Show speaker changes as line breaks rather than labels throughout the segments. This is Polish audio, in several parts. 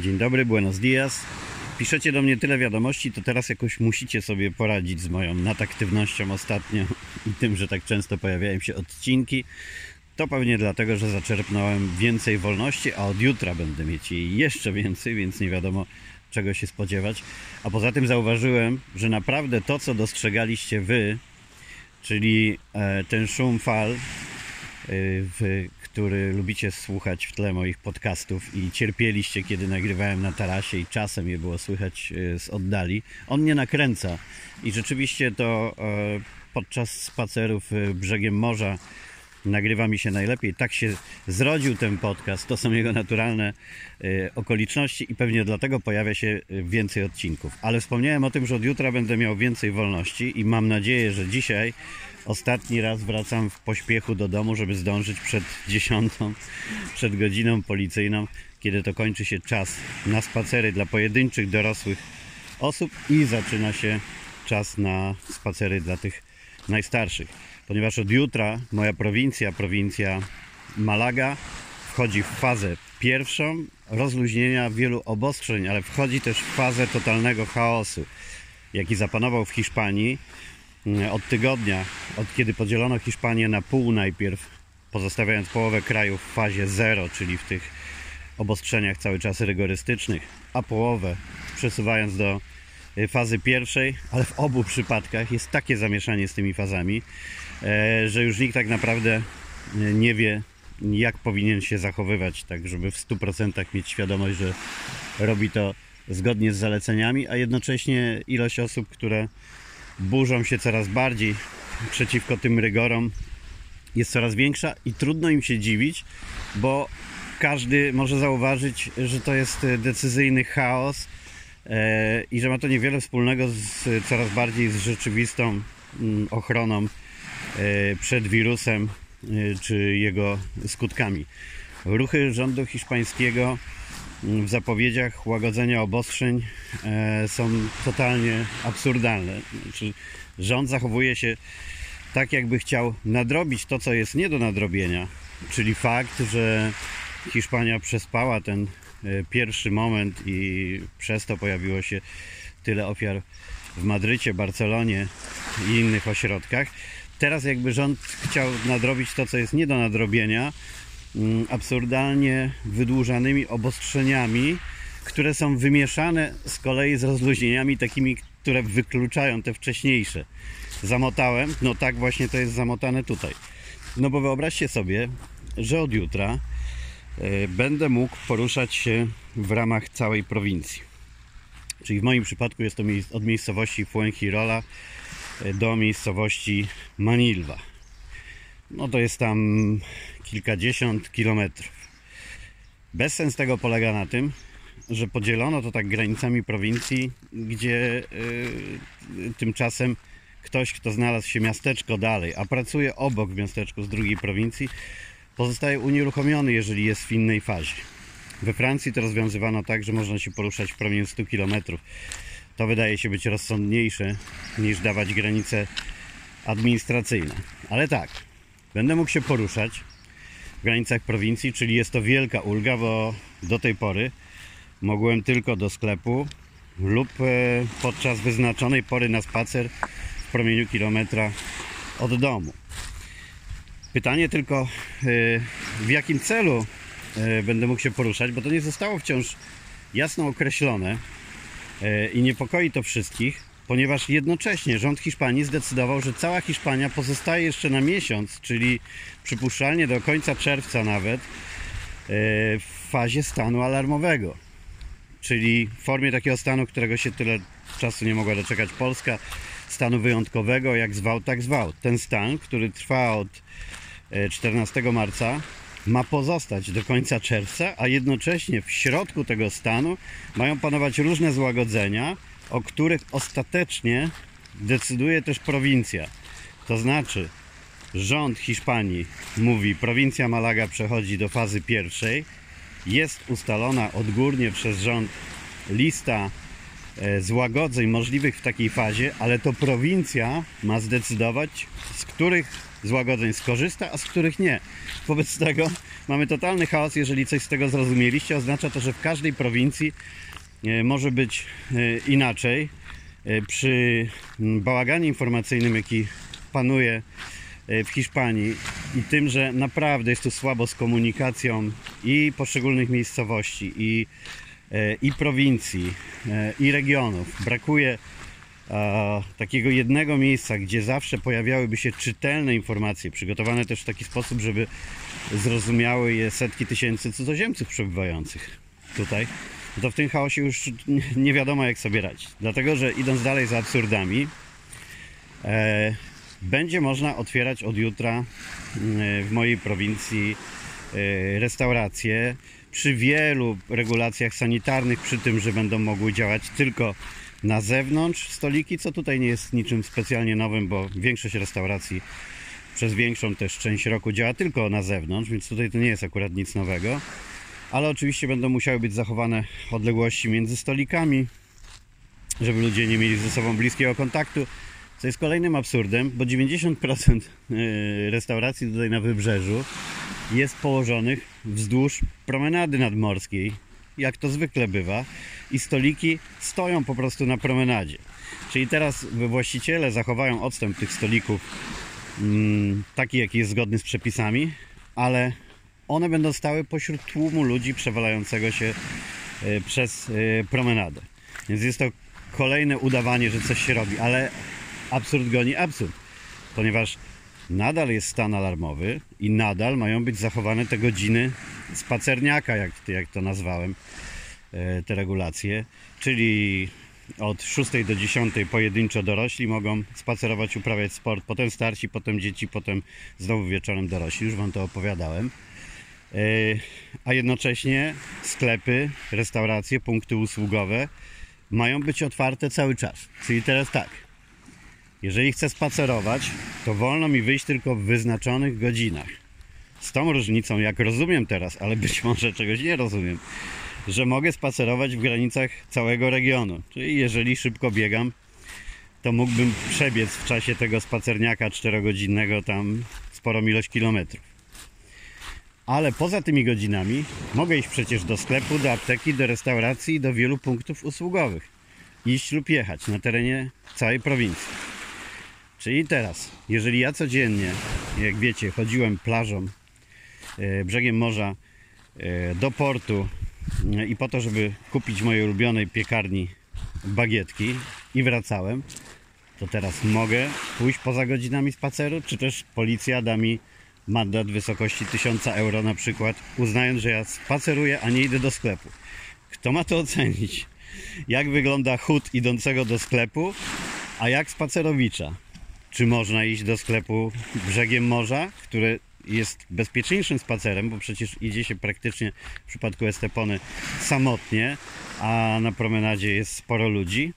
Dzień dobry, buenos dias. Piszecie do mnie tyle wiadomości, to teraz jakoś musicie sobie poradzić z moją nadaktywnością ostatnio i tym, że tak często pojawiają się odcinki. To pewnie dlatego, że zaczerpnąłem więcej wolności, a od jutra będę mieć jej jeszcze więcej, więc nie wiadomo czego się spodziewać. A poza tym zauważyłem, że naprawdę to, co dostrzegaliście wy, czyli e, ten szum fal, w, który lubicie słuchać w tle moich podcastów i cierpieliście, kiedy nagrywałem na tarasie i czasem je było słychać y, z oddali. On mnie nakręca i rzeczywiście to e, podczas spacerów y, brzegiem morza nagrywa mi się najlepiej. Tak się zrodził ten podcast. To są jego naturalne y, okoliczności i pewnie dlatego pojawia się y, więcej odcinków. Ale wspomniałem o tym, że od jutra będę miał więcej wolności i mam nadzieję, że dzisiaj ostatni raz wracam w pośpiechu do domu, żeby zdążyć przed dziesiątą, przed godziną policyjną, kiedy to kończy się czas na spacery dla pojedynczych dorosłych osób i zaczyna się czas na spacery dla tych najstarszych. Ponieważ od jutra moja prowincja, prowincja Malaga, wchodzi w fazę pierwszą rozluźnienia wielu obostrzeń, ale wchodzi też w fazę totalnego chaosu, jaki zapanował w Hiszpanii mm, od tygodnia, od kiedy podzielono Hiszpanię na pół najpierw, pozostawiając połowę kraju w fazie zero, czyli w tych obostrzeniach cały czas rygorystycznych, a połowę przesuwając do fazy pierwszej, ale w obu przypadkach jest takie zamieszanie z tymi fazami, e, że już nikt tak naprawdę y, nie wie, jak powinien się zachowywać, tak żeby w 100% mieć świadomość, że robi to zgodnie z zaleceniami, a jednocześnie ilość osób, które burzą się coraz bardziej przeciwko tym rygorom jest coraz większa i trudno im się dziwić, bo każdy może zauważyć, że to jest e, decyzyjny chaos e, i że ma to niewiele wspólnego z coraz bardziej z rzeczywistą mm, ochroną e, przed wirusem e, czy jego skutkami. Ruchy rządu hiszpańskiego mm, w zapowiedziach łagodzenia obostrzeń e, są totalnie absurdalne. Znaczy, rząd zachowuje się tak, jakby chciał nadrobić to, co jest nie do nadrobienia, czyli fakt, że Hiszpania przespała ten e, pierwszy moment i przez to pojawiło się tyle ofiar w Madrycie, Barcelonie i innych ośrodkach. Teraz jakby rząd chciał nadrobić to, co jest nie do nadrobienia, mm, absurdalnie wydłużanymi obostrzeniami, które są wymieszane z kolei z rozluźnieniami takimi, które wykluczają te wcześniejsze. Zamotałem, no tak właśnie to jest zamotane tutaj. No bo wyobraźcie sobie, że od jutra e, będę mógł poruszać się w ramach całej prowincji. Czyli w moim przypadku jest to od miejscowości Fuengirola e, do miejscowości Manilwa. No to jest tam kilkadziesiąt kilometrów. Bezsens tego polega na tym, że podzielono to tak granicami prowincji, gdzie y, tymczasem ktoś, kto znalazł się miasteczko dalej, a pracuje obok miasteczku z drugiej prowincji, pozostaje unieruchomiony, jeżeli jest w innej fazie. We Francji to rozwiązywano tak, że można się poruszać w promieniu 100 km. To wydaje się być rozsądniejsze niż dawać granice administracyjne. Ale tak, będę mógł się poruszać w granicach prowincji, czyli jest to wielka ulga, bo do tej pory mogłem tylko do sklepu lub e, podczas wyznaczonej pory na spacer w promieniu kilometra od domu. Pytanie tylko, e, w jakim celu e, będę mógł się poruszać, bo to nie zostało wciąż jasno określone e, i niepokoi to wszystkich, ponieważ jednocześnie rząd Hiszpanii zdecydował, że cała Hiszpania pozostaje jeszcze na miesiąc, czyli przypuszczalnie do końca czerwca nawet, w fazie stanu alarmowego czyli w formie takiego stanu, którego się tyle czasu nie mogła doczekać Polska, stanu wyjątkowego, jak zwał, tak zwał. Ten stan, który trwa od 14 marca, ma pozostać do końca czerwca, a jednocześnie w środku tego stanu mają panować różne złagodzenia, o których ostatecznie decyduje też prowincja. To znaczy, rząd Hiszpanii mówi, prowincja Malaga przechodzi do fazy pierwszej, jest ustalona odgórnie przez rząd lista e, złagodzeń możliwych w takiej fazie, ale to prowincja ma zdecydować, z których złagodzeń skorzysta, a z których nie. Wobec tego mamy totalny chaos, jeżeli coś z tego zrozumieliście. Oznacza to, że w każdej prowincji e, może być e, inaczej. E, Przy bałaganie informacyjnym, jaki panuje w Hiszpanii i tym, że naprawdę jest tu słabo z komunikacją i poszczególnych miejscowości, i, i prowincji, i regionów. Brakuje a, takiego jednego miejsca, gdzie zawsze pojawiałyby się czytelne informacje, przygotowane też w taki sposób, żeby zrozumiały je setki tysięcy cudzoziemców przebywających tutaj, to w tym chaosie już nie- wiadomo jak sobie radzić. Dlatego, że idąc dalej za absurdami, e, będzie można otwierać od jutra e, w mojej prowincji e, restauracje przy wielu regulacjach sanitarnych, przy tym, że będą mogły działać tylko na zewnątrz stoliki, co tutaj nie jest niczym specjalnie nowym, bo większość restauracji przez większą też część roku działa tylko na zewnątrz, więc tutaj to nie jest akurat nic nowego. Ale oczywiście będą musiały być zachowane odległości między stolikami, żeby ludzie nie mieli ze sobą bliskiego kontaktu. Co jest kolejnym absurdem, bo 90% y, restauracji tutaj na wybrzeżu jest położonych wzdłuż promenady nadmorskiej, jak to zwykle bywa, i stoliki stoją po prostu na promenadzie. Czyli teraz właściciele zachowają odstęp tych stolików mm, taki, jaki jest zgodny z przepisami, ale one będą stały pośród tłumu ludzi przewalającego się e, przez e, promenadę. Więc jest to kolejne udawanie, że coś się robi, ale absurd goni absurd, ponieważ nadal jest stan alarmowy i nadal mają być zachowane te godziny spacerniaka, jak, jak to nazwałem, e, te regulacje, czyli od 6 do 10 pojedynczo dorośli mogą spacerować, uprawiać sport, potem starsi, potem dzieci, potem znowu wieczorem dorośli, już Wam to opowiadałem. E, A jednocześnie sklepy, restauracje, punkty usługowe mają być otwarte cały czas. Czyli teraz tak, jeżeli chcę spacerować, to wolno mi wyjść tylko w wyznaczonych godzinach. Z tą różnicą, jak rozumiem teraz, ale być może czegoś nie rozumiem, że mogę spacerować w granicach całego regionu. Czyli jeżeli szybko biegam, to mógłbym przebiec w czasie tego spacerniaka czterogodzinnego tam sporą ilość kilometrów. Ale poza tymi godzinami mogę iść przecież do sklepu, do apteki, do restauracji do wielu punktów usługowych. Iść lub jechać na terenie całej prowincji. Czyli teraz, jeżeli ja codziennie, jak wiecie, chodziłem plażą, e, brzegiem morza e, do portu e, i po to, żeby kupić mojej ulubionej piekarni bagietki i wracałem, to teraz mogę pójść poza godzinami spaceru, czy też policja da mi mandat w wysokości 1000 euro na przykład, uznając, że ja spaceruję, a nie idę do sklepu. Kto ma to ocenić? Jak wygląda chód idącego do sklepu, a jak spacerowicza? Czy można iść do sklepu brzegiem morza, które jest bezpieczniejszym spacerem, bo przecież idzie się praktycznie w przypadku Estepony samotnie, a na promenadzie jest sporo ludzi?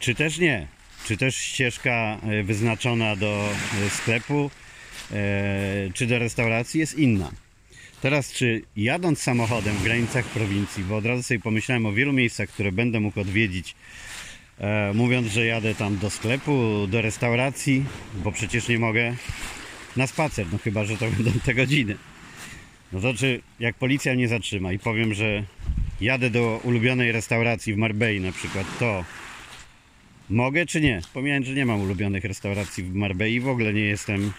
Czy też nie? Czy też ścieżka e, wyznaczona do e, sklepu e, czy do restauracji jest inna? Teraz, czy jadąc samochodem w granicach prowincji, bo od razu sobie pomyślałem o wielu miejscach, które będę mógł odwiedzić, e, mówiąc, że jadę tam do sklepu, do restauracji, bo przecież nie mogę na spacer, no chyba, że to będą te godziny. No to czy jak policja mnie zatrzyma i powiem, że jadę do ulubionej restauracji w Marbei na przykład, to mogę czy nie? Pomijając, że nie mam ulubionych restauracji w Marbei w ogóle nie jestem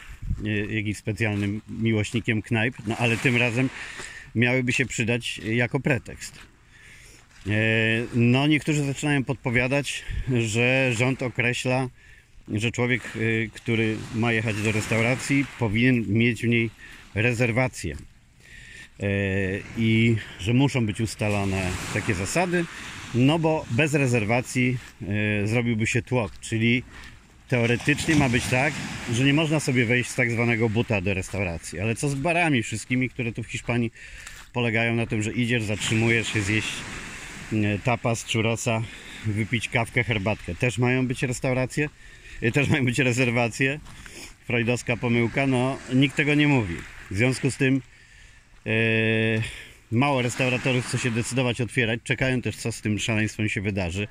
jakimś specjalnym miłośnikiem knajp, no ale tym razem miałyby się przydać jako pretekst. E, No, niektórzy zaczynają podpowiadać, że rząd określa, że człowiek, e, który ma jechać do restauracji, powinien mieć w niej rezerwację. E, I że muszą być ustalone takie zasady, no bo bez rezerwacji zrobiłby się tłok, czyli teoretycznie ma być tak, że nie można sobie wejść z tak zwanego buta do restauracji. Ale co z barami wszystkimi, które tu w Hiszpanii polegają na tym, że idziesz, zatrzymujesz się zjeść tapas, churrosa, wypić kawkę, herbatkę. Też mają być restauracje, e, też mają być rezerwacje. Freudowska pomyłka, no nikt tego nie mówi. W związku z tym e, mało restauratorów chce się decydować otwierać, czekają też co z tym szaleństwem się wydarzy.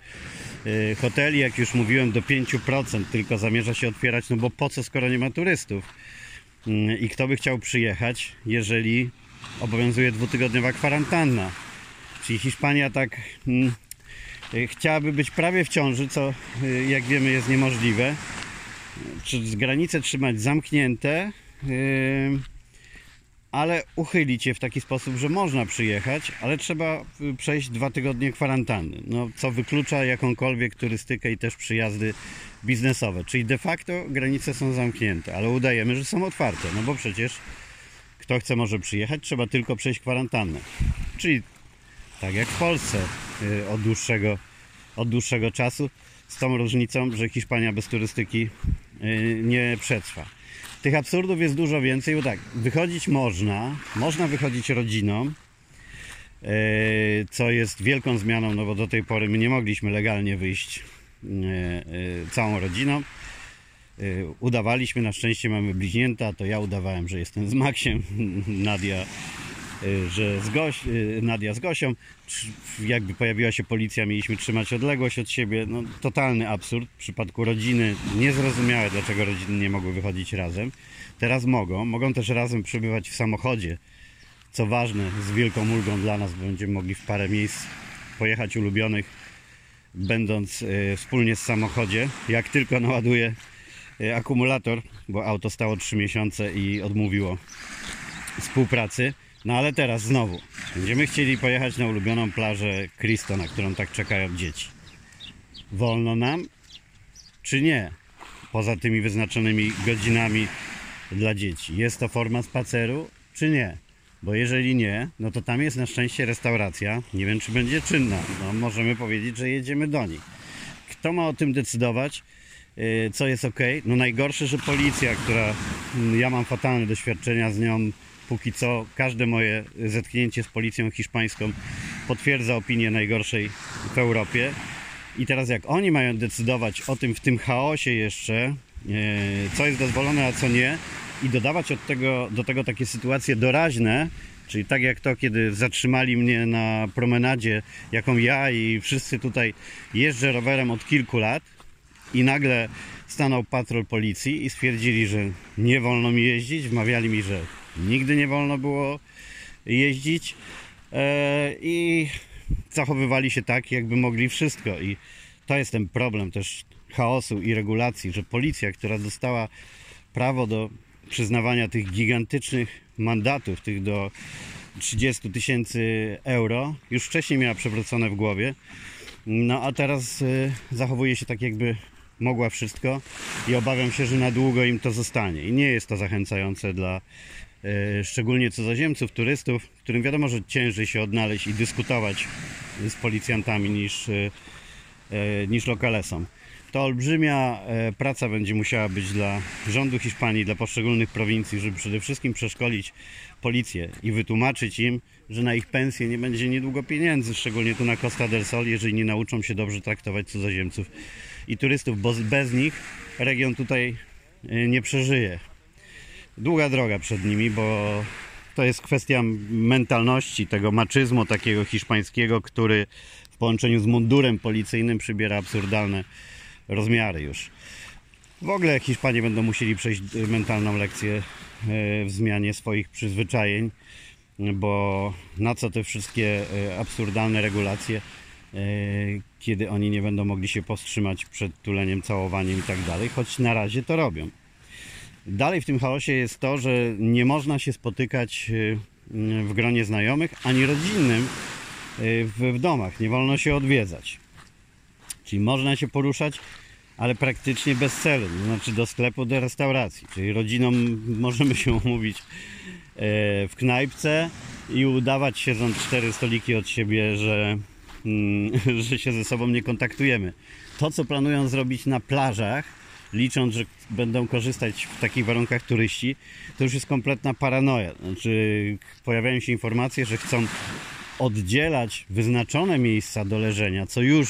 Yy, Hoteli, jak już mówiłem, do 5% tylko zamierza się otwierać, no bo po co, skoro nie ma turystów? Yy, I kto by chciał przyjechać, jeżeli obowiązuje dwutygodniowa kwarantanna? Czyli Hiszpania tak mm, yy, chciałaby być prawie w ciąży, co yy, jak wiemy jest niemożliwe. Czy granice trzymać zamknięte, yy, ale uchylić je w taki sposób, że można przyjechać, ale trzeba y, przejść dwa tygodnie kwarantanny, no, co wyklucza jakąkolwiek turystykę i też przyjazdy biznesowe. Czyli de facto granice są zamknięte, ale udajemy, że są otwarte, no bo przecież kto chce może przyjechać, trzeba tylko przejść kwarantannę. Czyli tak jak w Polsce y, od dłuższego, od dłuższego czasu, z tą różnicą, że Hiszpania bez turystyki y, nie przetrwa. Tych absurdów jest dużo więcej, bo tak, wychodzić można, można wychodzić rodziną, e, co jest wielką zmianą, no bo do tej pory my nie mogliśmy legalnie wyjść całą rodziną. Udawaliśmy, na szczęście mamy bliźnięta, to ja udawałem, że jestem z Maksiem, Nadia, że z Goś, e, Nadia z Gosią. Jakby pojawiła się policja, mieliśmy trzymać odległość od siebie. No, totalny absurd. W przypadku rodziny niezrozumiałe, dlaczego rodziny nie mogły wychodzić razem. Teraz mogą. Mogą też razem przebywać w samochodzie. Co ważne, z wielką ulgą dla nas, bo będziemy mogli w parę miejsc pojechać ulubionych, będąc e, wspólnie w samochodzie. Jak tylko naładuje akumulator, bo auto stało 3 miesiące i odmówiło współpracy. No ale teraz znowu będziemy chcieli pojechać na ulubioną plażę Cristo, na którą tak czekają dzieci. Wolno nam czy nie? Poza tymi wyznaczonymi godzinami dla dzieci. Jest to forma spaceru czy nie? Bo jeżeli nie, no to tam jest na szczęście restauracja. Nie wiem, czy będzie czynna. No, możemy powiedzieć, że jedziemy do nich. Kto ma o tym decydować? Yy, Co jest ok? No najgorsze, że policja, która mm, ja mam fatalne doświadczenia z nią, póki co każde moje zetknięcie z policją hiszpańską potwierdza opinię najgorszej w Europie. I teraz jak oni mają decydować o tym w tym chaosie jeszcze, yy, co jest dozwolone, a co nie, i dodawać od tego, do tego takie sytuacje doraźne, czyli tak jak to, kiedy zatrzymali mnie na promenadzie, jaką ja i wszyscy tutaj jeżdżę rowerem od kilku lat i nagle stanął patrol policji i stwierdzili, że nie wolno mi jeździć, wmawiali mi, że nigdy nie wolno było jeździć e, i zachowywali się tak, jakby mogli wszystko i to jest ten problem też chaosu i regulacji, że policja, która dostała prawo do przyznawania tych gigantycznych mandatów, tych do 30 tysięcy euro, już wcześniej miała przewrócone w głowie, no a teraz y, zachowuje się tak, jakby mogła wszystko i obawiam się, że na długo im to zostanie. I nie jest to zachęcające dla szczególnie cudzoziemców, turystów, którym wiadomo, że ciężej się odnaleźć i dyskutować z policjantami niż, y, y, niż lokalesom. To olbrzymia e, praca będzie musiała być dla rządu Hiszpanii, dla poszczególnych prowincji, żeby przede wszystkim przeszkolić policję i wytłumaczyć im, że na ich pensję nie będzie niedługo pieniędzy, szczególnie tu na Costa del Sol, jeżeli nie nauczą się dobrze traktować cudzoziemców i turystów, bo bez nich region tutaj e, nie przeżyje. Długa droga przed nimi, bo to jest kwestia mentalności, tego maczyzmu takiego hiszpańskiego, który w połączeniu z mundurem policyjnym przybiera absurdalne rozmiary już. W ogóle Hiszpanie będą musieli przejść mentalną lekcję y, w zmianie swoich przyzwyczajeń, bo na co te wszystkie y, absurdalne regulacje, y, kiedy oni nie będą mogli się powstrzymać przed tuleniem, całowaniem i tak dalej, choć na razie to robią. Dalej w tym chaosie jest to, że nie można się spotykać y, w gronie znajomych ani rodzinnym y, w, w domach. Nie wolno się odwiedzać. Czyli można się poruszać, ale praktycznie bez celu. To znaczy do sklepu, do restauracji. Czyli rodziną możemy się umówić e, w knajpce i udawać siedząc cztery stoliki od siebie, że, mm, że się ze sobą nie kontaktujemy. To, co planują zrobić na plażach, licząc, że będą korzystać w takich warunkach turyści, to już jest kompletna paranoja. Znaczy, pojawiają się informacje, że chcą oddzielać wyznaczone miejsca do leżenia, co już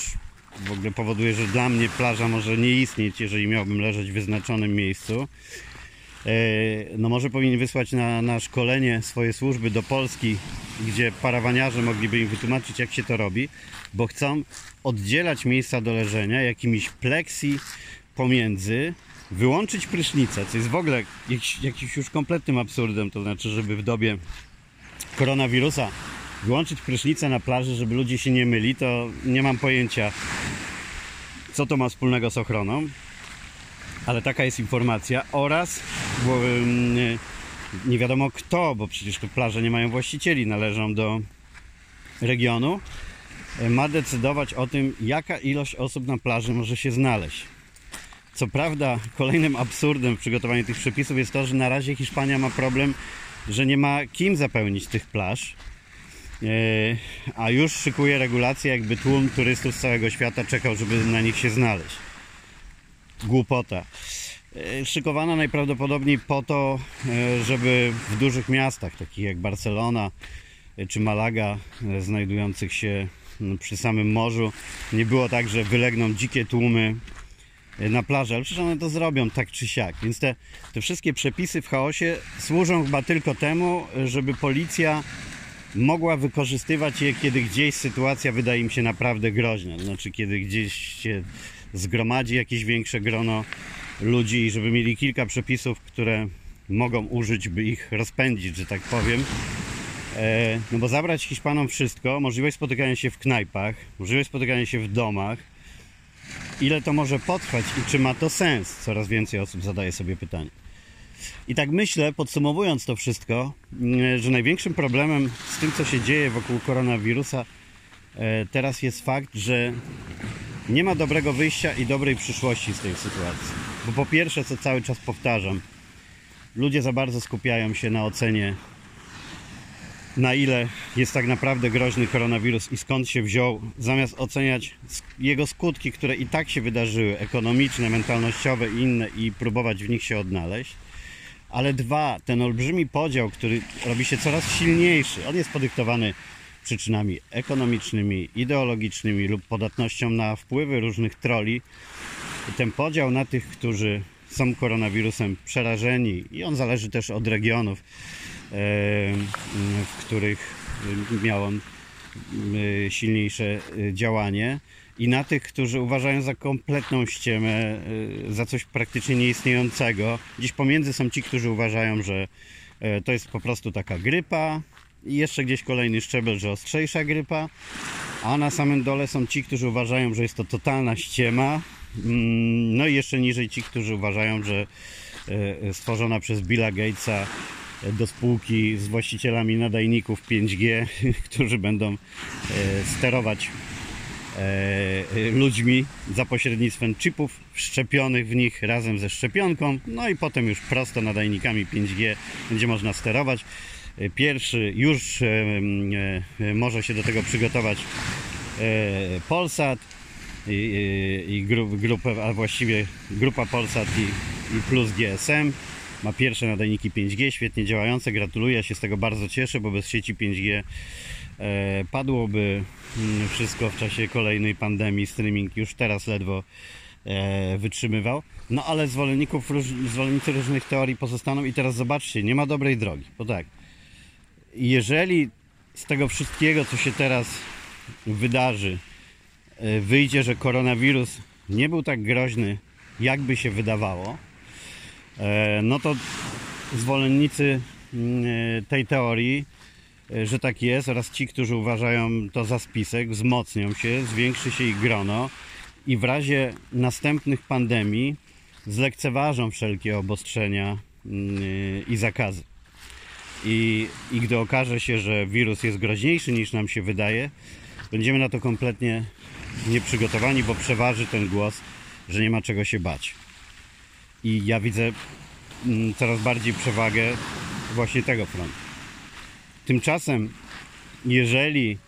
w ogóle powoduje, że dla mnie plaża może nie istnieć, jeżeli miałbym leżeć w wyznaczonym miejscu. E, No może powinien wysłać na, na szkolenie swoje służby do Polski gdzie parawaniarze mogliby im wytłumaczyć, jak się to robi, bo chcą oddzielać miejsca do leżenia jakimiś pleksi pomiędzy, wyłączyć prysznicę, co jest w ogóle jakiś, jakiś już kompletnym absurdem, to znaczy, żeby w dobie koronawirusa wyłączyć prysznicę na plaży, żeby ludzie się nie myli, to nie mam pojęcia, co to ma wspólnego z ochroną, ale taka jest informacja oraz bo, mm, nie wiadomo kto, bo przecież te plaże nie mają właścicieli, należą do regionu, ma decydować o tym, jaka ilość osób na plaży może się znaleźć. Co prawda, kolejnym absurdem w przygotowaniu tych przepisów jest to, że na razie Hiszpania ma problem, że nie ma kim zapełnić tych plaż, e, a już szykuje regulacje, jakby tłum turystów z całego świata czekał, żeby na nich się znaleźć. Głupota. E, szykowana najprawdopodobniej po to, e, żeby w dużych miastach, takich jak Barcelona czy Malaga, znajdujących się przy samym morzu, nie było tak, że wylegną dzikie tłumy na plaży, ale przecież one to zrobią tak czy siak. Więc te, te wszystkie przepisy w chaosie służą chyba tylko temu, żeby policja mogła wykorzystywać je, kiedy gdzieś sytuacja wydaje im się naprawdę groźna. Znaczy, kiedy gdzieś się zgromadzi jakieś większe grono ludzi i żeby mieli kilka przepisów, które mogą użyć, by ich rozpędzić, że tak powiem. E, no bo zabrać Hiszpanom wszystko, możliwość spotykania się w knajpach, możliwość spotykania się w domach, ile to może potrwać i czy ma to sens? Coraz więcej osób zadaje sobie pytanie. I tak myślę, podsumowując to wszystko, mm, że największym problemem z tym, co się dzieje wokół koronawirusa, e, teraz jest fakt, że nie ma dobrego wyjścia i dobrej przyszłości z tej sytuacji. Bo po pierwsze, co cały czas powtarzam, ludzie za bardzo skupiają się na ocenie na ile jest tak naprawdę groźny koronawirus i skąd się wziął, zamiast oceniać jego skutki, które i tak się wydarzyły, ekonomiczne, mentalnościowe i inne, i próbować w nich się odnaleźć. Ale dwa, ten olbrzymi podział, który robi się coraz silniejszy, on jest podyktowany przyczynami ekonomicznymi, ideologicznymi lub podatnością na wpływy różnych troli. Ten podział na tych, którzy są koronawirusem przerażeni, i on zależy też od regionów w których miał on e, silniejsze e, działanie i na tych, którzy uważają za kompletną ściemę, e, za coś praktycznie nieistniejącego. Gdzieś pomiędzy są ci, którzy uważają, że to jest po prostu taka grypa i jeszcze gdzieś kolejny szczebel, że ostrzejsza grypa, a na samym dole są ci, którzy uważają, że jest to totalna ściema, mm, no i jeszcze niżej ci, którzy uważają, że stworzona przez Billa Gatesa do spółki z właścicielami nadajników 5G, którzy będą e, sterować e, ludźmi za pośrednictwem chipów wszczepionych w nich razem ze szczepionką, no i potem już prosto nadajnikami 5G będzie można sterować. E, pierwszy już może się do tego przygotować Polsat i, i grupę, a właściwie grupa Polsat i, i plus GSM ma pierwsze nadajniki 5G, świetnie działające, gratuluję, się z tego bardzo cieszę, bo bez sieci 5G e, padłoby mm, wszystko w czasie kolejnej pandemii, streaming już teraz ledwo e, wytrzymywał. No ale zwolenników, zwolennicy różnych teorii pozostaną i teraz zobaczcie, nie ma dobrej drogi, bo tak, jeżeli z tego wszystkiego, co się teraz wydarzy, e, wyjdzie, że koronawirus nie był tak groźny, jakby się wydawało, no to zwolennicy mm, e, tej teorii, e, że tak jest, oraz ci, którzy uważają to za spisek, wzmocnią się, zwiększy się ich grono i w razie następnych pandemii zlekceważą wszelkie obostrzenia mm, i zakazy. I, I gdy okaże się, że wirus jest groźniejszy niż nam się wydaje, będziemy na to kompletnie nieprzygotowani, bo przeważy ten głos, że nie ma czego się bać. I ja widzę mm, coraz bardziej przewagę właśnie tego frontu. Tymczasem, jeżeli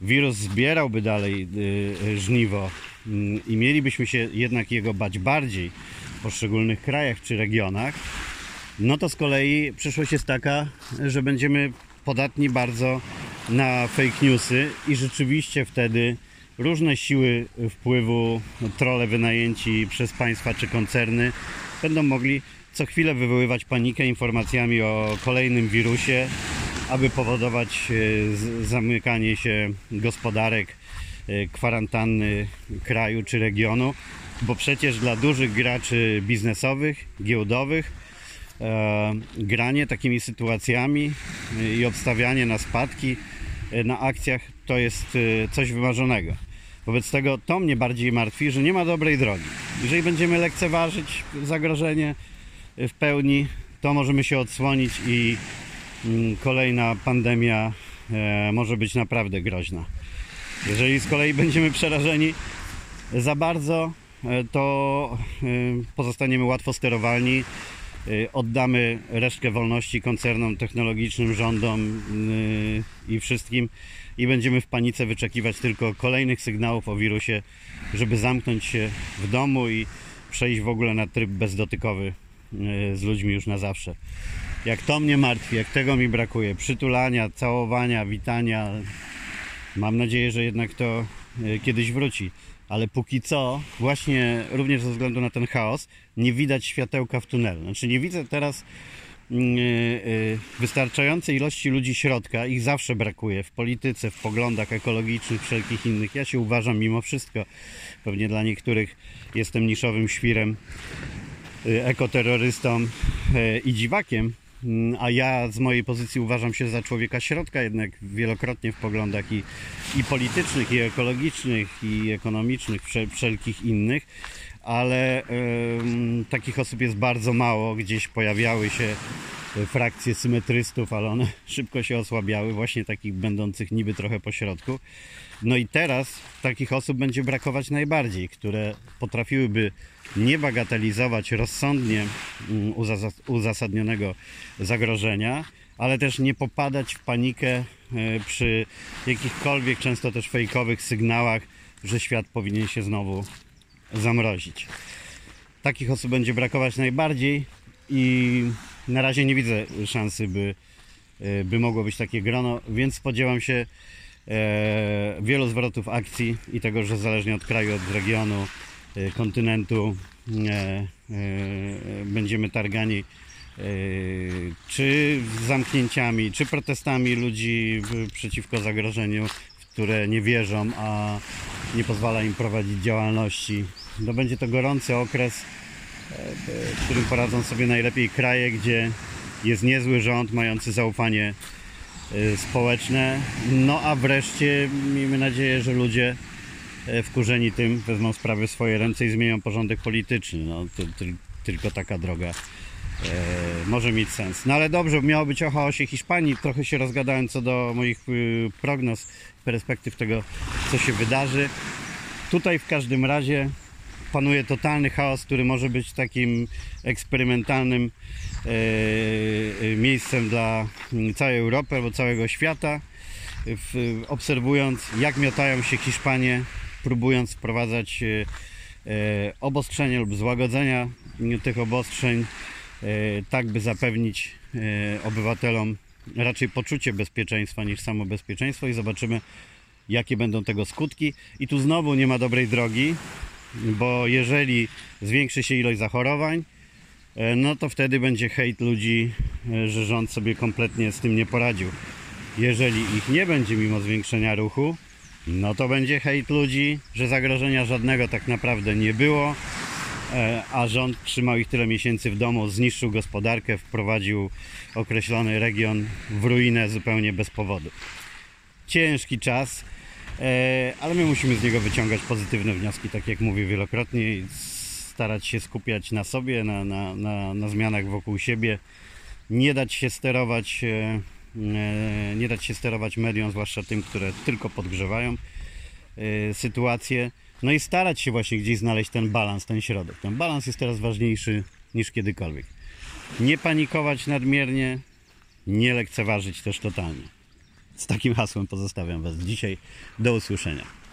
wirus zbierałby dalej y, y, żniwo mm, i mielibyśmy się jednak jego bać bardziej w poszczególnych krajach czy regionach, no to z kolei przyszłość jest taka, że będziemy podatni bardzo na fake newsy i rzeczywiście wtedy różne siły wpływu, trole wynajęci przez państwa czy koncerny będą mogli co chwilę wywoływać panikę informacjami o kolejnym wirusie aby powodować e, zamykanie się gospodarek, e, kwarantanny kraju czy regionu, bo przecież dla dużych graczy biznesowych, giełdowych, e, granie takimi sytuacjami i obstawianie na spadki na akcjach to jest coś wymarzonego. Wobec tego to mnie bardziej martwi, że nie ma dobrej drogi. Jeżeli będziemy lekceważyć zagrożenie w pełni, to możemy się odsłonić i mm, kolejna pandemia e, może być naprawdę groźna. Jeżeli z kolei będziemy przerażeni za bardzo, e, to e, pozostaniemy łatwo sterowalni, oddamy resztkę wolności koncernom technologicznym, rządom e, i wszystkim i będziemy w panice wyczekiwać tylko kolejnych sygnałów o wirusie, żeby zamknąć się w domu i przejść w ogóle na tryb bezdotykowy e, z ludźmi już na zawsze. Jak to mnie martwi, jak tego mi brakuje, przytulania, całowania, witania, Mam nadzieję, że jednak to e, kiedyś wróci. Ale póki co, właśnie również ze względu na ten chaos, nie widać światełka w tunelu. Znaczy nie widzę teraz wystarczającej ilości ludzi środka. Ich zawsze brakuje w polityce, w poglądach ekologicznych, wszelkich innych. Ja się uważam mimo wszystko, pewnie dla niektórych jestem niszowym świrem, e, ekoterrorystą e, i dziwakiem, Mm, a ja z mojej pozycji uważam się za człowieka środka jednak wielokrotnie w poglądach i, i politycznych, i ekologicznych, i ekonomicznych, wszel, wszelkich innych, ale em, takich osób jest bardzo mało. Gdzieś pojawiały się e, frakcje symetrystów, ale one szybko się osłabiały, właśnie takich będących niby trochę po środku. No i teraz takich osób będzie brakować najbardziej, które potrafiłyby nie bagatelizować rozsądnie mm, uzas- uzasadnionego zagrożenia, ale też nie popadać w panikę e, przy jakichkolwiek, często też fejkowych sygnałach, że świat powinien się znowu zamrozić. Takich osób będzie brakować najbardziej i na razie nie widzę szansy, by, e, by mogło być takie grono, więc spodziewam się e, wielu zwrotów akcji i tego, że zależnie od kraju, od regionu, e, kontynentu e, e, będziemy targani e, czy zamknięciami, czy protestami ludzi przeciwko zagrożeniu, w które nie wierzą, a nie pozwala im prowadzić działalności. No będzie to gorący okres, w którym poradzą sobie najlepiej kraje, gdzie jest niezły rząd mający zaufanie e, społeczne. No a wreszcie miejmy nadzieję, że ludzie e, wkurzeni tym wezmą sprawy w swoje ręce i zmienią porządek polityczny. No, to, tyl- tylko taka droga może mieć sens. No ale dobrze, miało być o chaosie Hiszpanii. Trochę się rozgadałem co do moich y, prognoz, perspektyw tego, co się wydarzy. Tutaj w każdym razie panuje totalny chaos, który może być takim eksperymentalnym e, e, miejscem dla mm, całej Europy albo całego świata. Obserwując, jak miotają się Hiszpanie, próbując wprowadzać e, e, obostrzenia lub złagodzenia tych obostrzeń, e, tak by zapewnić e, obywatelom raczej poczucie bezpieczeństwa niż samo bezpieczeństwo i zobaczymy, jakie będą tego skutki. I tu znowu nie ma dobrej drogi, bo jeżeli zwiększy się ilość zachorowań, e, no to wtedy będzie hejt ludzi, e, że rząd sobie kompletnie z tym nie poradził. Jeżeli ich nie będzie mimo zwiększenia ruchu, no to będzie hejt ludzi, że zagrożenia żadnego tak naprawdę nie było, e, a rząd trzymał ich tyle miesięcy w domu, zniszczył gospodarkę, wprowadził określony region w ruinę zupełnie bez powodu. Ciężki czas, e, ale my musimy z niego wyciągać pozytywne wnioski, tak jak mówię wielokrotnie, i starać się skupiać na sobie, na, na, na, na zmianach wokół siebie, nie dać się sterować, e, e, nie dać się sterować mediom, zwłaszcza tym, które tylko podgrzewają e, sytuację. No i starać się właśnie gdzieś znaleźć ten balans, ten środek. Ten balans jest teraz ważniejszy niż kiedykolwiek. Nie panikować nadmiernie, nie lekceważyć też totalnie. Z takim hasłem pozostawiam Was dzisiaj. Do usłyszenia.